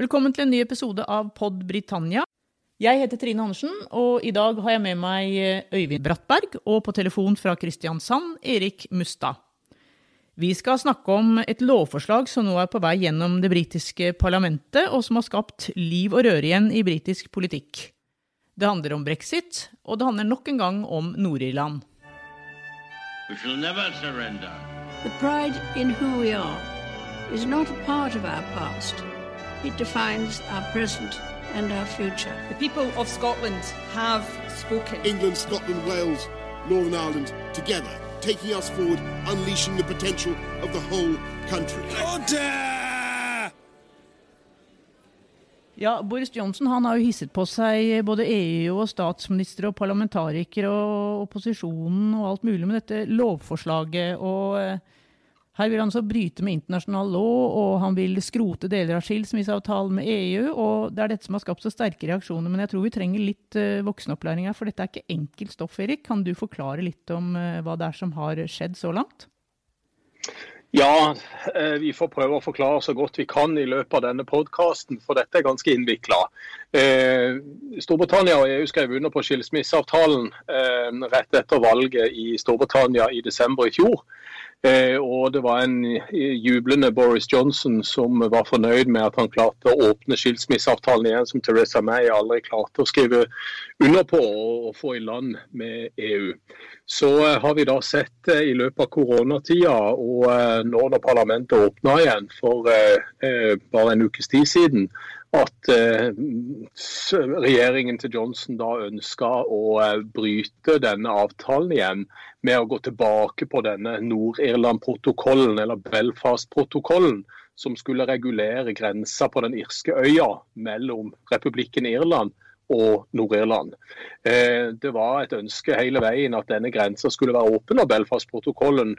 Velkommen til en ny episode av Pod Britannia. Jeg heter Trine Andersen, og i dag har jeg med meg Øyvind Brattberg og på telefon fra Kristiansand Erik Mustad. Vi skal snakke om et lovforslag som nå er på vei gjennom det britiske parlamentet, og som har skapt liv og røre igjen i britisk politikk. Det handler om brexit, og det handler nok en gang om Nord-Irland. We shall never surrender. The pride in who we are is not a part of our past. It defines our present and our future. The people of Scotland have spoken. England, Scotland, Wales, Northern Ireland together, taking us forward, unleashing the potential of the whole country. Ja, Boris Johnson han har jo hisset på seg både EU og statsministre og parlamentarikere og opposisjonen og alt mulig med dette lovforslaget. og... eh, her vil han så bryte med internasjonal lov, og han vil skrote deler av skilsmisseavtalen med EU. og Det er dette som har skapt så sterke reaksjoner. Men jeg tror vi trenger litt uh, voksenopplæring her, for dette er ikke enkelt stoff. Erik. Kan du forklare litt om uh, hva det er som har skjedd så langt? Ja, eh, vi får prøve å forklare så godt vi kan i løpet av denne podkasten, for dette er ganske innvikla. Storbritannia og EU skrev under på skilsmisseavtalen rett etter valget i Storbritannia i desember i fjor. Eh, og det var en jublende Boris Johnson som var fornøyd med at han klarte å åpne skilsmisseavtalen igjen, som Teresa May aldri klarte å skrive under på og få i land med EU. Så eh, har vi da sett eh, i løpet av koronatida og nå når parlamentet åpna igjen for bare en ukes tid siden, at eh, regjeringen til Johnson da ønska å eh, bryte denne avtalen igjen med å gå tilbake på denne Nord-Irland-protokollen, eller Belfast-protokollen, som skulle regulere grensa på den irske øya mellom republikken Irland og Nord-Irland. Eh, det var et ønske hele veien at denne grensa skulle være åpen, og Belfast-protokollen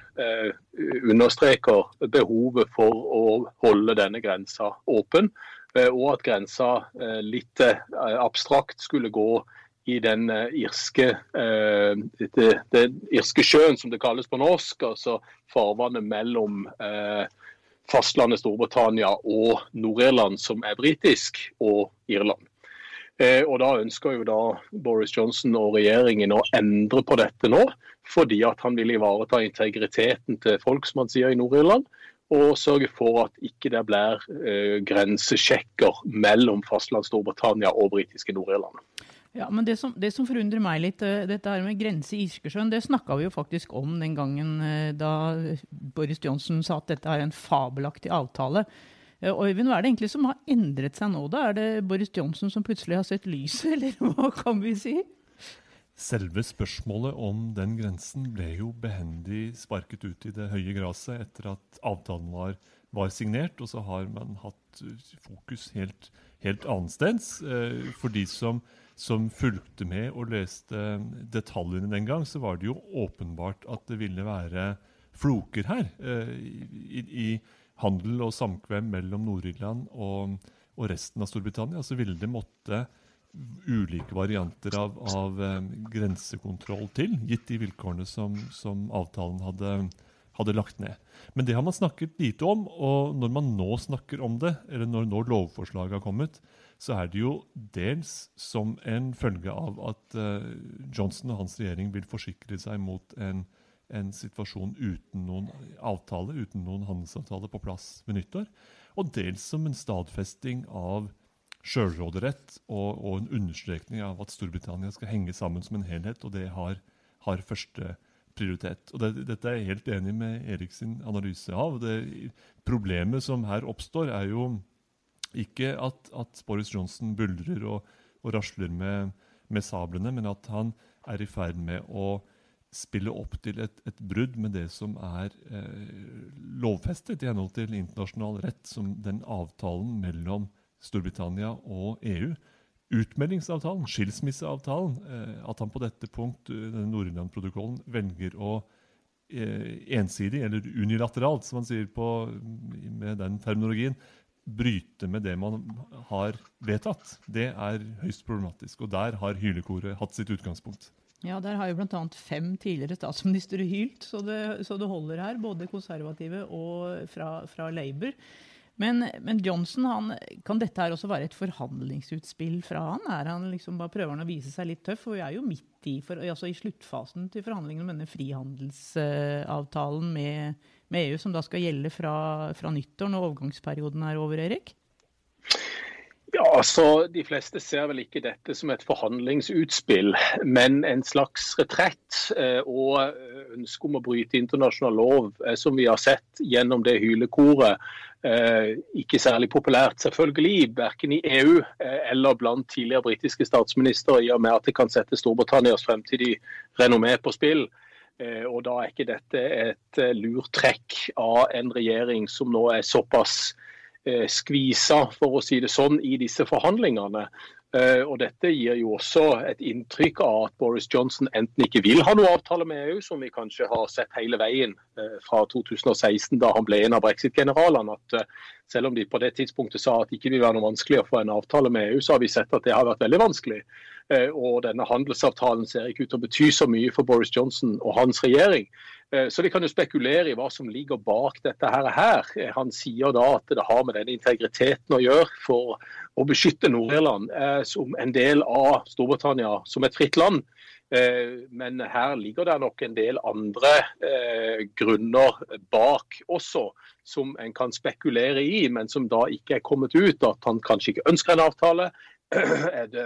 understreker behovet for å holde denne grensa åpen. Eh, og at grensa eh, litt eh, abstrakt skulle gå i den irske, det irske sjøen, som det kalles på norsk. altså Farvannet mellom fastlandet Storbritannia og Nord-Irland, som er britisk, og Irland. Og Da ønsker jo da Boris Johnson og regjeringen å endre på dette nå, fordi at han vil ivareta integriteten til folk, som han sier i Nord-Irland og sørge for at ikke det blir eh, grensesjekker mellom fastland Storbritannia og britiske Nord-Irland. Ja, men det som, det som, forundrer meg litt, uh, dette her med grense i Irskesjøen, det snakka vi jo faktisk om den gangen uh, da Boris Johnson sa at dette er en fabelaktig avtale. Øyvind, hva er det egentlig som har endret seg nå? da? Er det Boris Johnson som plutselig har sett lyset, eller hva kan vi si? Selve spørsmålet om den grensen ble jo behendig sparket ut i det høye gresset etter at avtalen var, var, signert, og så har man hatt fokus helt, helt annensteds. Eh, for de som, som, fulgte med og leste detaljene den gang, så var det jo åpenbart at det ville være floker her eh, i, i handel og samkvem mellom Nord-Irland og, og, resten av Storbritannia. Så ville det måtte ulike varianter av, av um, grensekontroll til, gitt de vilkårene som, som avtalen hadde, hadde, lagt ned. Men det har man snakket lite om, og når man nå snakker om det, eller når, når lovforslaget har kommet, så er det jo dels som en følge av at uh, Johnson og hans regjering vil forsikre seg mot en, en situasjon uten noen avtale, uten noen handelsavtale på plass ved nyttår, og dels som en stadfesting av sjølråderett og, og, en understrekning av at Storbritannia skal henge sammen som en helhet, og det har, har første prioritet. Og det, Dette er jeg helt enig med Erik sin analyse av. Det, problemet som her oppstår, er jo ikke at, at Boris Johnson buldrer og, og rasler med, med, sablene, men at han er i ferd med å spille opp til et, et brudd med det som er eh, lovfestet i henhold til internasjonal rett, som den avtalen mellom Storbritannia og EU. Utmeldingsavtalen, skilsmisseavtalen, eh, at han på dette punkt, eh, Nord-Irland-protokollen, velger å eh, ensidig, eller unilateralt, som man sier på, med den terminologien, bryte med det man har vedtatt, det er høyst problematisk. Og der har hylekoret hatt sitt utgangspunkt. Ja, der har jo bl.a. fem tidligere statsministre hylt, så det, så det, holder her. Både konservative og fra, fra Labour. Men, men Johnson, han, kan dette her også være et forhandlingsutspill fra han? Er han liksom bare Prøver han å vise seg litt tøff? For vi er jo midt i, for, altså i sluttfasen til forhandlingene om denne frihandelsavtalen med, med, EU, som da skal gjelde fra, fra nyttår når overgangsperioden er over, Erik? Ja, altså De fleste ser vel ikke dette som et forhandlingsutspill, men en slags retrett eh, og ønske om å bryte internasjonal lov, eh, som vi har sett gjennom det hylekoret. Eh, ikke særlig populært, selvfølgelig, verken i EU eller blant tidligere britiske statsministre, i og med at det kan sette Storbritannias fremtidige renommé på spill. Og Da er ikke dette et lurt trekk av en regjering som nå er såpass Eh, skvisa, for å si det sånn, i disse forhandlingene. Eh, og Dette gir jo også et inntrykk av at Boris Johnson enten ikke vil ha noe avtale med EU, som vi kanskje har sett hele veien eh, fra 2016 da han ble en av brexit-generalene. at Selv om de på det tidspunktet sa at det ikke vil være noe vanskelig å få en avtale med EU, så har vi sett at det har vært veldig vanskelig. Og denne handelsavtalen ser ikke ut til å bety så mye for Boris Johnson og hans regjering. Eh, så Vi kan jo spekulere i hva som ligger bak dette her. Eh, han sier da at det har med denne integriteten å gjøre for å beskytte Nord-Irland eh, som en del av Storbritannia som et fritt land. Men her ligger det nok en del andre grunner bak også, som en kan spekulere i, men som da ikke er kommet ut. At han kanskje ikke ønsker en avtale. Er det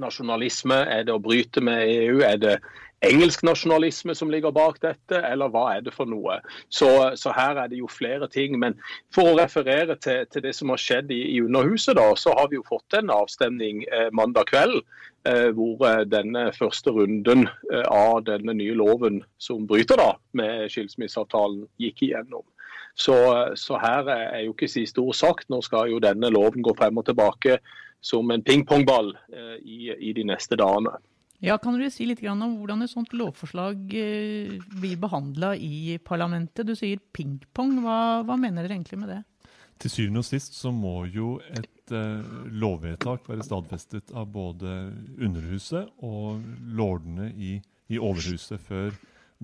nasjonalisme? Er det å bryte med EU? Er det engelsk nasjonalisme som ligger bak dette, eller hva er det for noe? Så, så her er det jo flere ting. Men for å referere til, til det som har skjedd i, i, Underhuset, da, så har vi jo fått en avstemning eh, mandag kveld. Eh, hvor eh, denne første runden eh, av denne nye loven som bryter da med skilsmisseavtalen, gikk igjennom. Så, så her er jo ikke siste ord sagt. Nå skal jo denne loven gå frem og tilbake som en pingpongball eh, i, i de neste dagene. Ja, Kan du si litt om hvordan et sånt lovforslag eh, blir behandla i parlamentet? Du sier pingpong. Hva, hva, mener dere egentlig med det? Til syvende og sist så må jo et eh, lovvedtak være stadfestet av både Underhuset og lordene i, i Overhuset før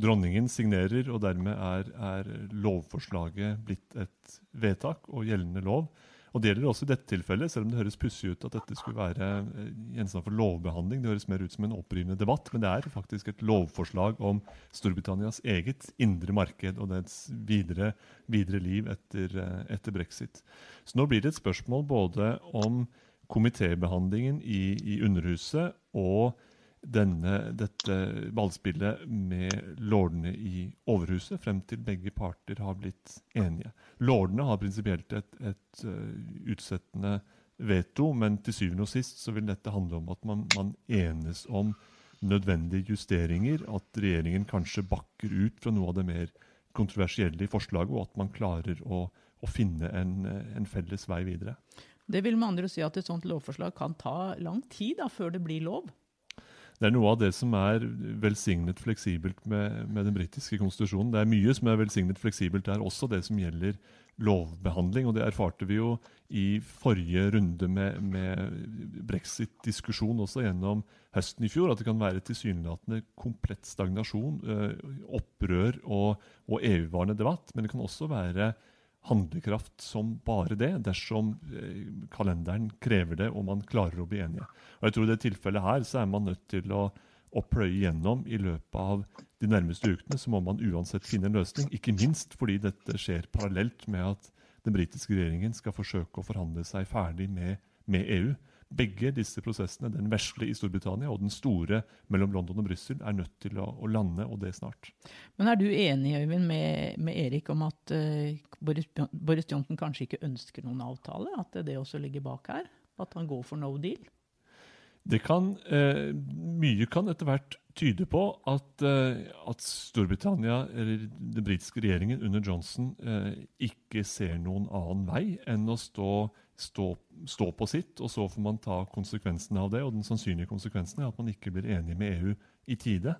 dronningen signerer, og dermed er, er lovforslaget blitt et vedtak og gjeldende lov. Og Det gjelder også i dette tilfellet, selv om det høres pussig ut at dette skulle være eh, gjenstand for lovbehandling. Det høres mer ut som en opprivende debatt, men det er faktisk et lovforslag om Storbritannias eget indre marked og dets videre, videre liv etter, eh, etter, brexit. Så nå blir det et spørsmål både om komitébehandlingen i, i Underhuset og denne, dette ballspillet med lordene i Overhuset, frem til begge parter har blitt enige. Lordene har prinsipielt et, et uh, utsettende veto, men til syvende og sist så vil dette handle om at man, man, enes om nødvendige justeringer, at regjeringen kanskje bakker ut fra noe av det mer kontroversielle i forslaget, og at man klarer å, å finne en, en, felles vei videre. Det vil med andre si at et sånt lovforslag kan ta lang tid da, før det blir lov? Det er noe av det som er velsignet fleksibelt med, med den britiske konstitusjonen. Det er mye som er velsignet fleksibelt der, også det som gjelder lovbehandling. og Det erfarte vi jo i forrige runde med, med brexit-diskusjon også gjennom høsten i fjor. At det kan være tilsynelatende komplett stagnasjon, øh, opprør og, og evigvarende debatt. Men det kan også være handlekraft som bare det, dersom eh, kalenderen krever det og man klarer å bli enige. Og jeg tror I det tilfellet her så er man nødt til å, å pløye gjennom i løpet av de nærmeste ukene. Så må man uansett finne en løsning, ikke minst fordi dette skjer parallelt med at den britiske regjeringen skal forsøke å forhandle seg ferdig med, med EU. Begge disse prosessene, den vesle i Storbritannia og den store mellom London og Brussel, er nødt til å, å, lande, og det snart. Men Er du enig Øyvind, med, med Erik om at uh, Boris, Boris, Johnson kanskje ikke ønsker noen avtale? At det det også ligger bak her? At han går for no deal? Det kan, uh, mye kan etter hvert tyde på at, uh, at, Storbritannia, eller den britiske regjeringen under Johnson, ikke ser noen annen vei enn å stå stå, stå, på sitt, og så får man ta konsekvensene av det. Og den sannsynlige konsekvensen er at man ikke blir enig med EU i tide.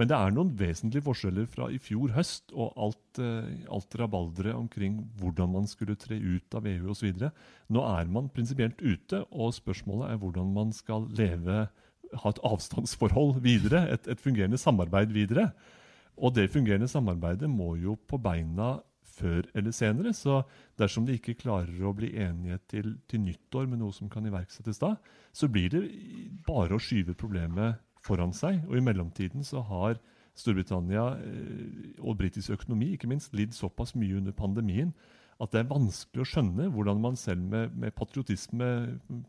Men det er noen vesentlige forskjeller fra i fjor høst og alt, eh, alt rabalderet omkring hvordan man skulle tre ut av EU osv. Nå er man prinsipielt ute, og spørsmålet er hvordan man skal leve, ha et avstandsforhold videre, et, et fungerende samarbeid videre. Og det fungerende samarbeidet må jo på beina før eller senere. Så dersom de ikke klarer å bli enige til, til nyttår med noe som kan iverksettes da, så blir det bare å skyve problemet foran seg. Og i mellomtiden så har Storbritannia eh, og britisk økonomi ikke minst lidd såpass mye under pandemien at det er vanskelig å skjønne hvordan man selv med, med, patriotisme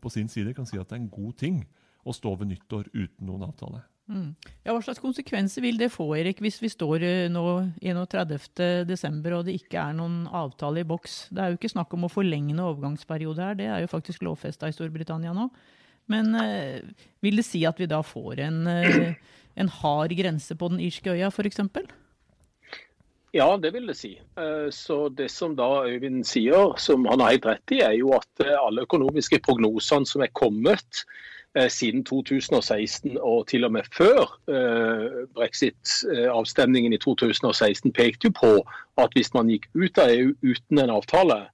på sin side kan si at det er en god ting å stå ved nyttår uten noen avtale. Mm. Ja, hva slags konsekvenser vil det få Erik, hvis vi står eh, nå 31.12. og det ikke er noen avtale i boks? Det er jo ikke snakk om å forlenge en overgangsperiode her, det er jo faktisk lovfesta i Storbritannia nå. Men eh, vil det si at vi da får en, eh, en hard grense på den irske øya f.eks.? Ja, det vil det si. Eh, så Det som da Øyvind sier, som han har helt rett i, er jo at alle økonomiske prognosene som er kommet siden 2016 og til og med før brexit-avstemningen i 2016, pekte jo på at hvis man gikk ut av EU uten en avtale,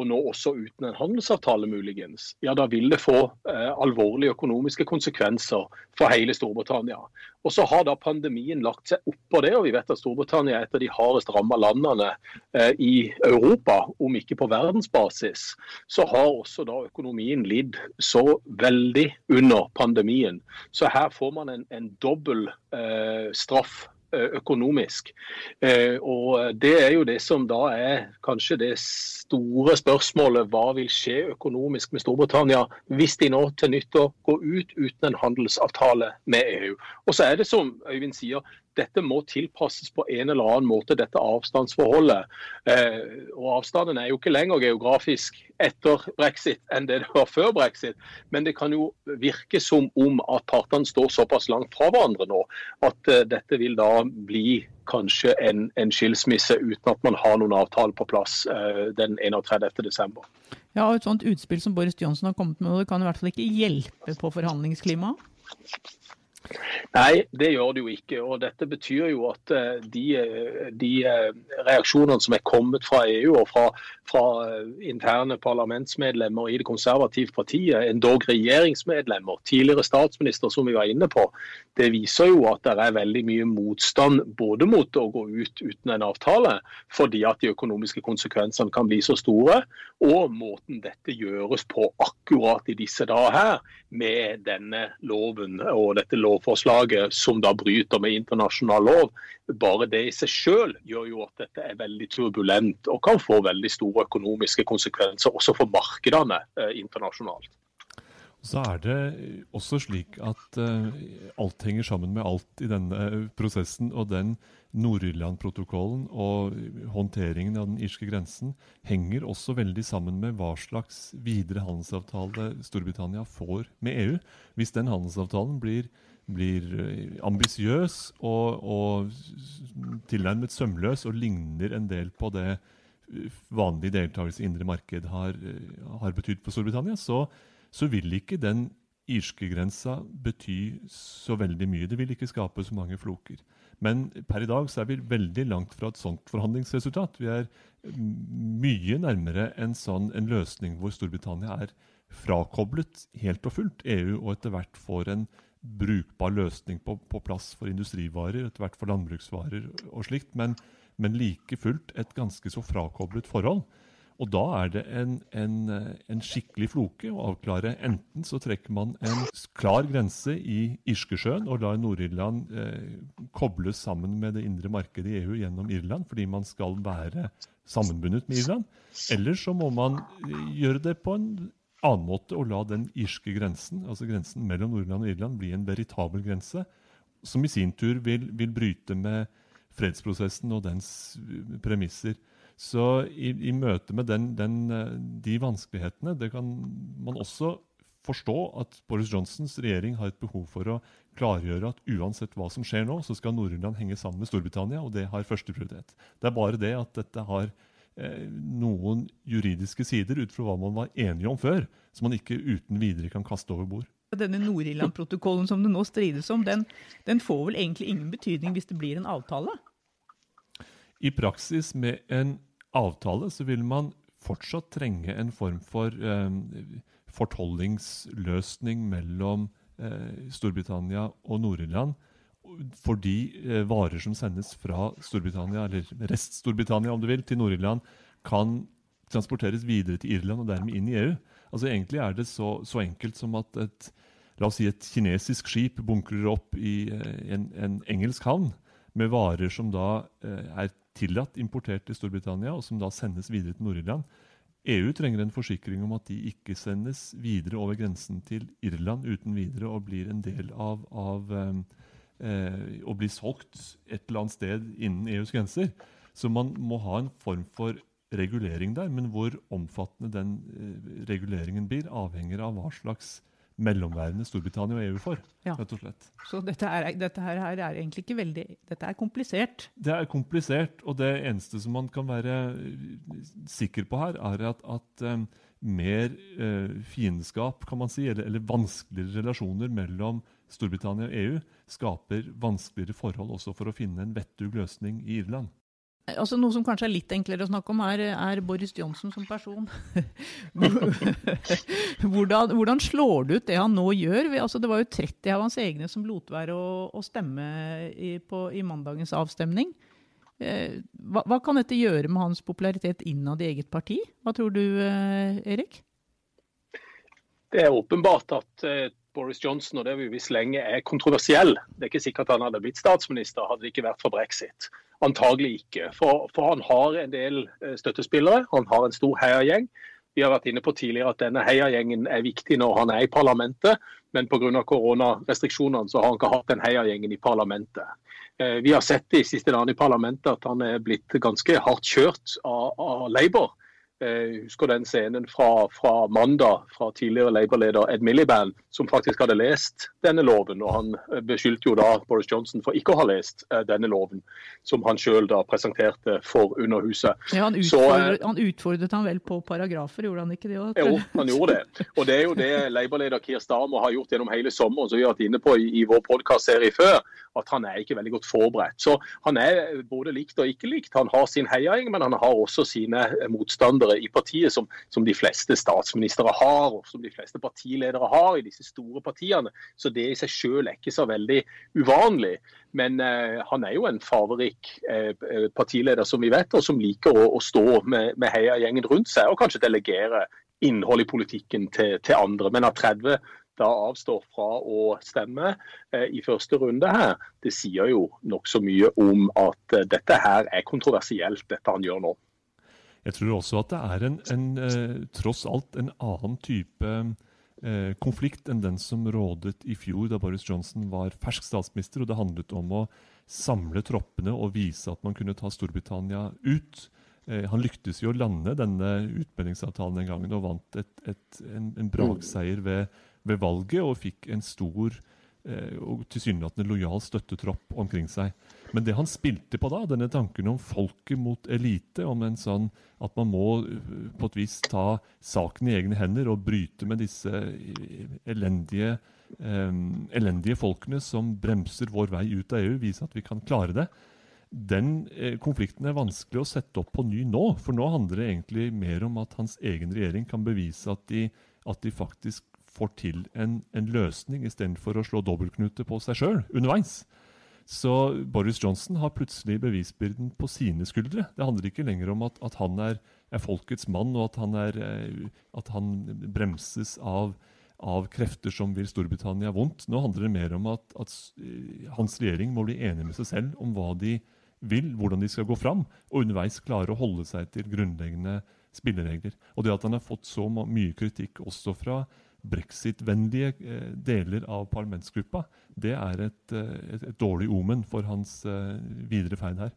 og nå også uten en handelsavtale muligens, ja da vil det få eh, alvorlige økonomiske konsekvenser for hele Storbritannia. Og så har da pandemien lagt seg oppå det, og vi vet at Storbritannia er et av de hardest ramma landene eh, i Europa, om ikke på verdensbasis. Så har også da økonomien lidd så veldig under pandemien. Så her får man en, en dobbel eh, straff økonomisk. Eh, og Det er jo det som da er kanskje det store spørsmålet. Hva vil skje økonomisk med Storbritannia hvis de nå til nyttår går ut uten en handelsavtale med EU? Og så er det som Øyvind sier, dette må tilpasses på en eller annen måte, dette avstandsforholdet. Eh, og Avstanden er jo ikke lenger geografisk etter brexit enn det det var før brexit. Men det kan jo virke som om at partene står såpass langt fra hverandre nå at eh, dette vil da bli kanskje en, en, skilsmisse uten at man har noen avtale på plass eh, den 31.12. Ja, og Et sånt utspill som Boris Johnsen har kommet med, det kan i hvert fall ikke hjelpe på forhandlingsklimaet? Nei, det gjør det jo ikke. og Dette betyr jo at eh, de, eh, de eh, reaksjonene som er kommet fra EU og fra, fra, interne parlamentsmedlemmer i det konservative partiet, endog regjeringsmedlemmer, tidligere statsminister som vi var inne på, det viser jo at det er veldig mye motstand både mot å gå ut uten en avtale, fordi at de økonomiske konsekvensene kan bli så store, og måten dette gjøres på akkurat i disse dager her, med denne loven og dette lovforslaget lovforslaget som da bryter med internasjonal lov, bare det i seg selv gjør jo at dette er veldig turbulent og kan få veldig store økonomiske konsekvenser også for markedene eh, internasjonalt. Så er det også slik at uh, alt henger sammen med alt i denne prosessen. Og den Nord-Irland-protokollen og håndteringen av den irske grensen henger også veldig sammen med hva slags videre handelsavtale Storbritannia får med EU. Hvis den handelsavtalen blir blir eh, ambisiøs og, og tilnærmet sømløs og ligner en del på det eh, vanlig deltakelse i indre marked har, eh, har betydd for Storbritannia, så, så vil ikke den irske grensa bety så veldig mye. Det vil ikke skape så mange floker. Men per i dag så er vi veldig langt fra et sånt forhandlingsresultat. Vi er mye nærmere en sånn en løsning hvor Storbritannia er frakoblet helt og fullt EU, og etter hvert får en brukbar løsning på, på, plass for industrivarer, etter hvert for landbruksvarer og slikt, men, men, like fullt et ganske så frakoblet forhold. Og da er det en, en, en, skikkelig floke å avklare. Enten så trekker man en klar grense i Irskesjøen og lar Nord-Irland eh, kobles sammen med det indre markedet i EU gjennom Irland, fordi man skal være sammenbundet med Irland. Eller så må man eh, gjøre det på en annen måte å la den irske grensen, altså grensen mellom Nordland og Irland, bli en veritabel grense, som i sin tur vil, vil bryte med fredsprosessen og dens premisser. Så i, i møte med den, den, de vanskelighetene det kan man også forstå at Boris Johnsons regjering har et behov for å klargjøre at uansett hva som skjer nå, så skal Nord-Irland henge sammen med Storbritannia, og det har førsteprioritet. Det er bare det at dette har Eh, noen juridiske sider ut fra hva man var enige om før, som man ikke uten videre kan kaste over bord. Denne Nord-Irland-protokollen som det nå strides om, den, den, får vel egentlig ingen betydning hvis det blir en avtale? I praksis med en avtale så vil man fortsatt trenge en form for eh, fortollingsløsning mellom eh, Storbritannia og Nord-Irland fordi de varer som sendes fra Storbritannia, eller rest-Storbritannia om du vil, til Nord-Irland, kan transporteres videre til Irland og dermed inn i EU. Altså Egentlig er det så, så enkelt som at et, la oss si et kinesisk skip bunkrer opp i eh, en, en engelsk havn med varer som da eh, er tillatt importert til Storbritannia, og som da sendes videre til Nord-Irland. EU trenger en forsikring om at de ikke sendes videre over grensen til Irland uten videre og blir en del av, av eh, eh, å bli solgt et eller annet sted innen EUs grenser. Så man må ha en form for regulering der, men hvor omfattende den eh, reguleringen blir, avhenger av hva slags mellomværende Storbritannia og EU får. Ja. rett og slett. Så dette, er, dette her er egentlig ikke veldig Dette er komplisert. Det er komplisert, og det eneste som man kan være eh, sikker på her, er at, at um, mer eh, fiendskap, kan man si, eller, eller, vanskeligere relasjoner mellom Storbritannia og EU skaper vanskeligere forhold også for å finne en vettug løsning i Irland. Altså Noe som kanskje er litt enklere å snakke om, er, er Boris Johnson som person. hvordan, hvordan, slår det ut det han nå gjør? Altså, det var jo 30 av hans egne som lot være å, å stemme i, på, i, mandagens avstemning. Eh, hva, hva, kan dette gjøre med hans popularitet innad i eget parti? Hva tror du, eh, Erik? Det er åpenbart at eh, Boris Johnson og det vi visst lenge, er kontroversiell. Det er ikke sikkert han hadde blitt statsminister hadde det ikke vært for brexit. Antagelig ikke. For, for, han har en del støttespillere. Han har en stor heiagjeng. Vi har vært inne på tidligere at denne heiagjengen er viktig når han er i parlamentet, men pga. koronarestriksjonene så har han ikke hatt den heiagjengen i parlamentet. Eh, vi har sett de siste dagene i parlamentet at han er blitt ganske hardt kjørt av, av Labour. Jeg eh, husker den scenen fra, fra mandag fra tidligere Labour-leder Ed Miliband, som faktisk hadde lest denne loven. og Han eh, beskyldte jo da Boris Johnson for ikke å ha lest eh, denne loven, som han sjøl presenterte for Underhuset. Ja, han, utfordret, Så, han utfordret han vel på paragrafer, gjorde han ikke det? Også? Jo, han gjorde det. Og det er jo det Labour-leder Keir Starmer har gjort gjennom hele sommeren, som vi har vært inne på i, i vår podkastserie før, at han er ikke veldig godt forberedt. Så han er både likt og ikke likt. Han har sin heiagjeng, men han har også sine motstandere ledere i partiet, som, som, de fleste statsministre har, og som de fleste partiledere har i disse store partiene. Så det i seg selv er ikke så veldig uvanlig. Men eh, han er jo en farverik eh, partileder, som vi vet, og som liker å, å stå med, med heiagjengen rundt seg, og kanskje delegere innhold i politikken til, til andre. Men av 30 da avstår fra å stemme eh, i første runde her, det sier jo nokså mye om at eh, dette her er kontroversielt, dette han gjør nå. Jeg tror også at det er en, en eh, tross alt en annen type eh, konflikt enn den som rådet i fjor, da Boris Johnson var fersk statsminister. og Det handlet om å samle troppene og vise at man kunne ta Storbritannia ut. Eh, han lyktes i å lande denne utmeldingsavtalen den gangen og vant et, et, en, en brakseier ved, ved, valget og fikk en stor og tilsynelatende lojal støttetropp omkring seg. Men det han spilte på da, denne tanken om folket mot elite, om en sånn at man må eh, på et vis ta saken i egne hender og bryte med disse eh, elendige, um, elendige folkene som bremser vår vei ut av EU, vise at vi kan klare det. Den eh, konflikten er vanskelig å sette opp på ny nå. For nå handler det egentlig mer om at hans egen regjering kan bevise at de, at de faktisk får til en, en løsning, istedenfor å slå dobbeltknute på seg sjøl underveis. Så Boris Johnson har plutselig bevisbyrden på sine skuldre. Det handler ikke lenger om at, at han er, er, folkets mann, og at han, er, eh, at han bremses av, av, krefter som vil Storbritannia vondt. Nå handler det mer om at, at, eh, hans regjering må bli enig med seg selv om hva de vil, hvordan de skal gå fram, og underveis klare å holde seg til grunnleggende spilleregler. Og det at han har fått så mye kritikk også fra brexit-vennlige eh, deler av parlamentsgruppa, det er et, eh, et, et, dårlig omen for hans eh, videre ferd her.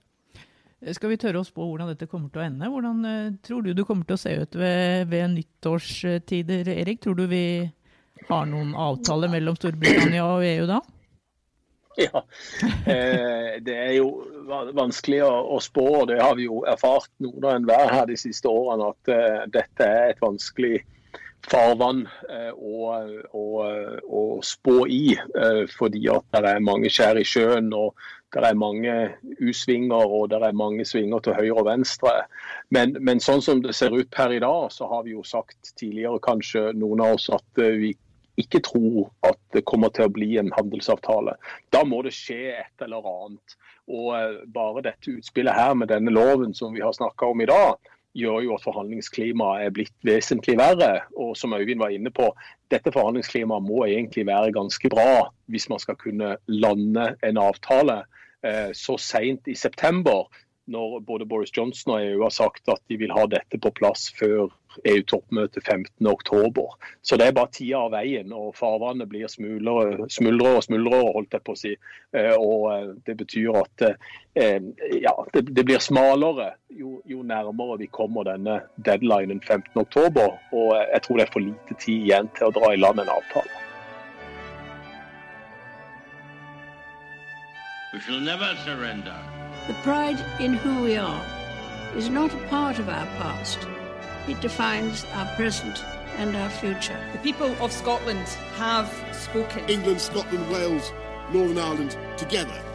Skal vi tørre å spå hvordan dette kommer til å ende? Hvordan tror du det kommer til å se ut ved, ved nyttårstider, Erik? Tror du vi har noen avtale mellom Storbritannia og EU da? Ja, det er jo vanskelig å, spå. og Det har vi jo erfart noen av enhver her de siste årene. At dette er et vanskelig farvann eh, å, spå i. Eh, fordi at det er mange skjær i sjøen, og det er mange U-svinger og det er mange svinger til høyre og venstre. Men, men, sånn som det ser ut per i dag, så har vi jo sagt tidligere kanskje noen av oss at eh, vi ikke tror at det kommer til å bli en handelsavtale. Da må det skje et eller annet. Og eh, bare dette utspillet her med denne loven som vi har snakka om i dag, gjør jo at forhandlingsklimaet er blitt vesentlig verre. Og som Øyvind var inne på, dette forhandlingsklimaet må egentlig være ganske bra hvis man skal kunne lande en avtale eh, så seint i september når både Boris Johnson og EU har sagt at de vil ha dette på plass før EU-toppmøtet 15.10. Så det er bare tida av veien, og farvannet blir smuldrere og smuldrere, holdt jeg på å si. Eh, og eh, det betyr at ja, det, blir smalere jo, nærmere vi kommer denne deadlinen 15.10. Og jeg tror det er for lite tid igjen til å dra i land en avtale. We shall never surrender. The pride in who we are is not a part of our past. It defines our present and our future. The people of Scotland have spoken. England, Scotland, Wales, Northern Ireland, together,